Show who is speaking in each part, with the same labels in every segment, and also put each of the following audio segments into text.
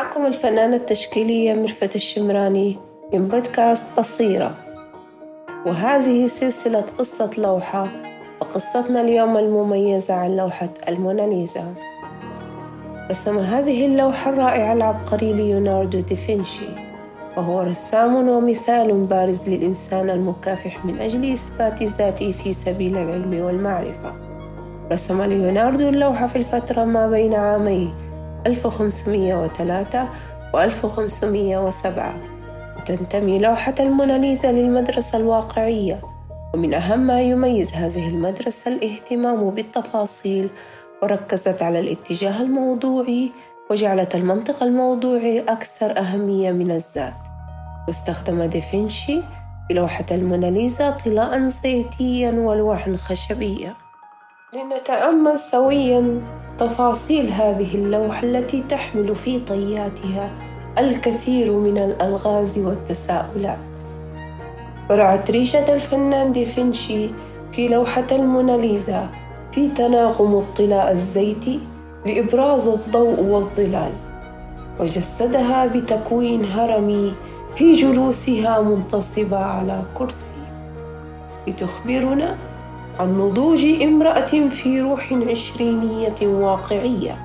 Speaker 1: معكم الفنانة التشكيلية مرفت الشمراني من بودكاست بصيرة. وهذه سلسلة قصة لوحة وقصتنا اليوم المميزة عن لوحة الموناليزا. رسم هذه اللوحة الرائعة العبقري ليوناردو دافنشي وهو رسام ومثال بارز للإنسان المكافح من أجل إثبات ذاته في سبيل العلم والمعرفة. رسم ليوناردو اللوحة في الفترة ما بين عامي 1503 و 1507 وتنتمي لوحة الموناليزا للمدرسة الواقعية ومن أهم ما يميز هذه المدرسة الاهتمام بالتفاصيل. وركزت على الاتجاه الموضوعي وجعلت المنطق الموضوعي أكثر أهمية من الذات. واستخدم دافنشي في لوحة الموناليزا طلاء زيتيا ولوحا خشبية لنتأمل سويا تفاصيل هذه اللوحة التي تحمل في طياتها الكثير من الألغاز والتساؤلات. برعت ريشة الفنان ديفنشي في لوحة الموناليزا في تناغم الطلاء الزيتي لإبراز الضوء والظلال وجسدها بتكوين هرمي في جلوسها منتصبة على كرسي. لتخبرنا عن نضوج امرأة في روح عشرينية واقعية.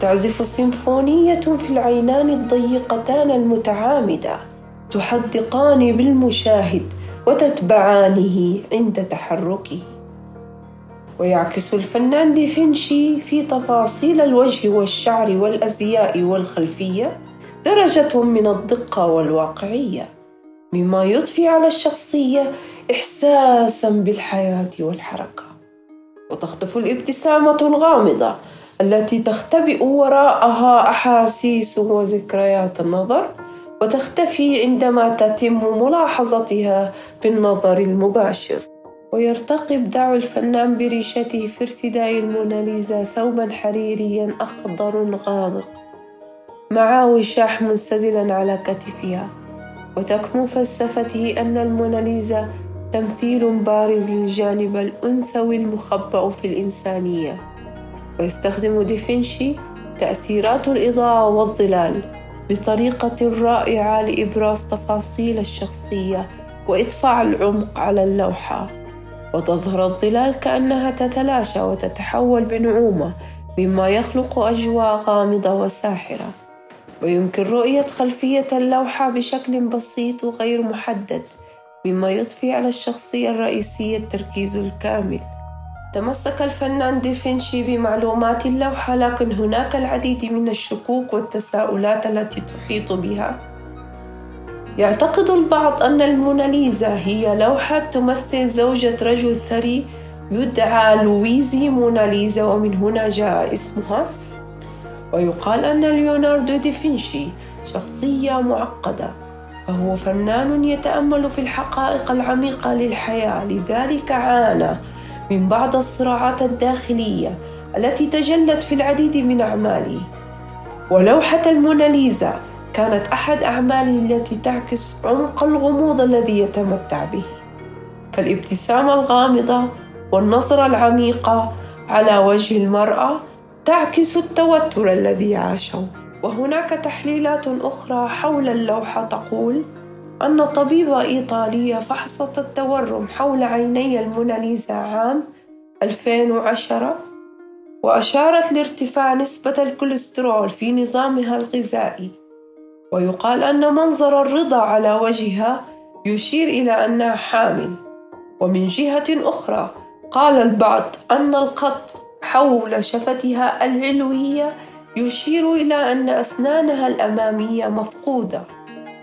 Speaker 1: تعزف سيمفونية في العينان الضيقتان المتعامدة. تحدقان بالمشاهد وتتبعانه عند تحركه. ويعكس الفنان ديفنشي في تفاصيل الوجه والشعر والأزياء والخلفية درجة من الدقة والواقعية. مما يضفي على الشخصية إحساسا بالحياة والحركة. وتخطف الابتسامة الغامضة التي تختبئ وراءها أحاسيس وذكريات النظر وتختفي عندما تتم ملاحظتها بالنظر المباشر. ويرتقي إبداع الفنان بريشته في ارتداء الموناليزا ثوبا حريريا أخضر غامق. مع وشاح منسدلا على كتفها. وتكمن فلسفته أن الموناليزا تمثيل بارز للجانب الأنثوي المخبأ في الإنسانية. ويستخدم ديفنشي تأثيرات الإضاءة والظلال بطريقة رائعة لإبراز تفاصيل الشخصية وإضفاء العمق على اللوحة. وتظهر الظلال كأنها تتلاشى وتتحول بنعومة مما يخلق أجواء غامضة وساحرة. ويمكن رؤية خلفية اللوحة بشكل بسيط وغير محدد مما يضفي على الشخصية الرئيسية التركيز الكامل. تمسك الفنان ديفنشي بمعلومات اللوحة لكن هناك العديد من الشكوك والتساؤلات التي تحيط بها. يعتقد البعض أن الموناليزا هي لوحة تمثل زوجة رجل ثري يدعى لويزي موناليزا ومن هنا جاء اسمها. ويقال أن ليوناردو دافنشي شخصية معقدة. فهو فنان يتأمل في الحقائق العميقة للحياة لذلك عانى من بعض الصراعات الداخلية التي تجلت في العديد من أعماله. ولوحة الموناليزا كانت أحد أعماله التي تعكس عمق الغموض الذي يتمتع به. فالابتسامة الغامضة والنظره العميقه على وجه المرأة تعكس التوتر الذي عاشه. وهناك تحليلات أخرى حول اللوحة تقول أن طبيبة إيطالية فحصت التورم حول عيني الموناليزا عام 2010 وأشارت لارتفاع نسبة الكوليسترول في نظامها الغذائي. ويقال أن منظر الرضا على وجهها يشير إلى أنها حامل. ومن جهة أخرى قال البعض أن الخط حول شفتها العلوية يشير إلى أن أسنانها الأمامية مفقودة.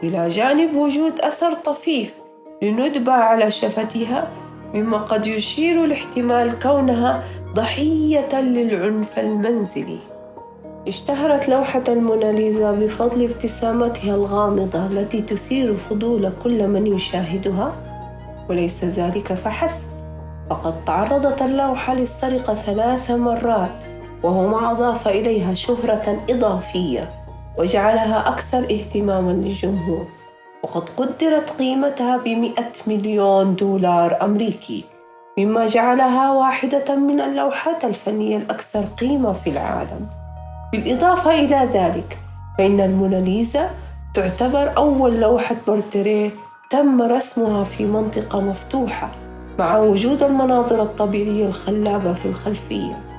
Speaker 1: إلى جانب وجود أثر طفيف لندبة على شفتها مما قد يشير لاحتمال كونها ضحية للعنف المنزلي. اشتهرت لوحة الموناليزا بفضل ابتسامتها الغامضة التي تثير فضول كل من يشاهدها. وليس ذلك فحسب فقد تعرضت اللوحة للسرقة ثلاث مرات. وهو ما أضاف إليها شهرة إضافية وجعلها أكثر اهتماما للجمهور. وقد قدرت قيمتها بمئة مليون دولار أمريكي مما جعلها واحدة من اللوحات الفنية الأكثر قيمة في العالم. بالإضافة إلى ذلك فإن الموناليزا تعتبر أول لوحة بورتريه تم رسمها في منطقة مفتوحة مع وجود المناظر الطبيعية الخلابة في الخلفية.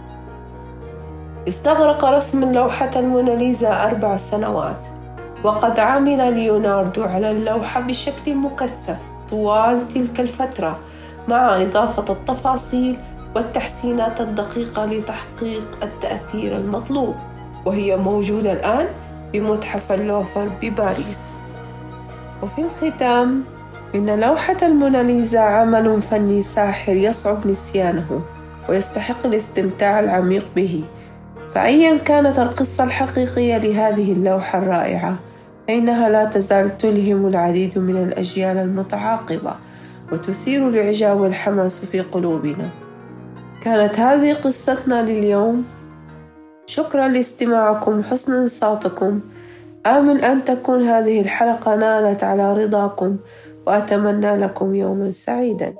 Speaker 1: استغرق رسم لوحة الموناليزا أربع سنوات وقد عمل ليوناردو على اللوحة بشكل مكثف طوال تلك الفترة مع إضافة التفاصيل والتحسينات الدقيقة لتحقيق التأثير المطلوب وهي موجودة الآن بمتحف اللوفر بباريس. وفي الختام إن لوحة الموناليزا عمل فني ساحر يصعب نسيانه ويستحق الاستمتاع العميق به. فأيا كانت القصة الحقيقية لهذه اللوحة الرائعة فإنها لا تزال تلهم العديد من الأجيال المتعاقبة وتثير الإعجاب والحماس في قلوبنا. كانت هذه قصتنا لليوم. شكرا لاستماعكم وحسن انصاتكم آمل أن تكون هذه الحلقة نالت على رضاكم وأتمنى لكم يوما سعيدا.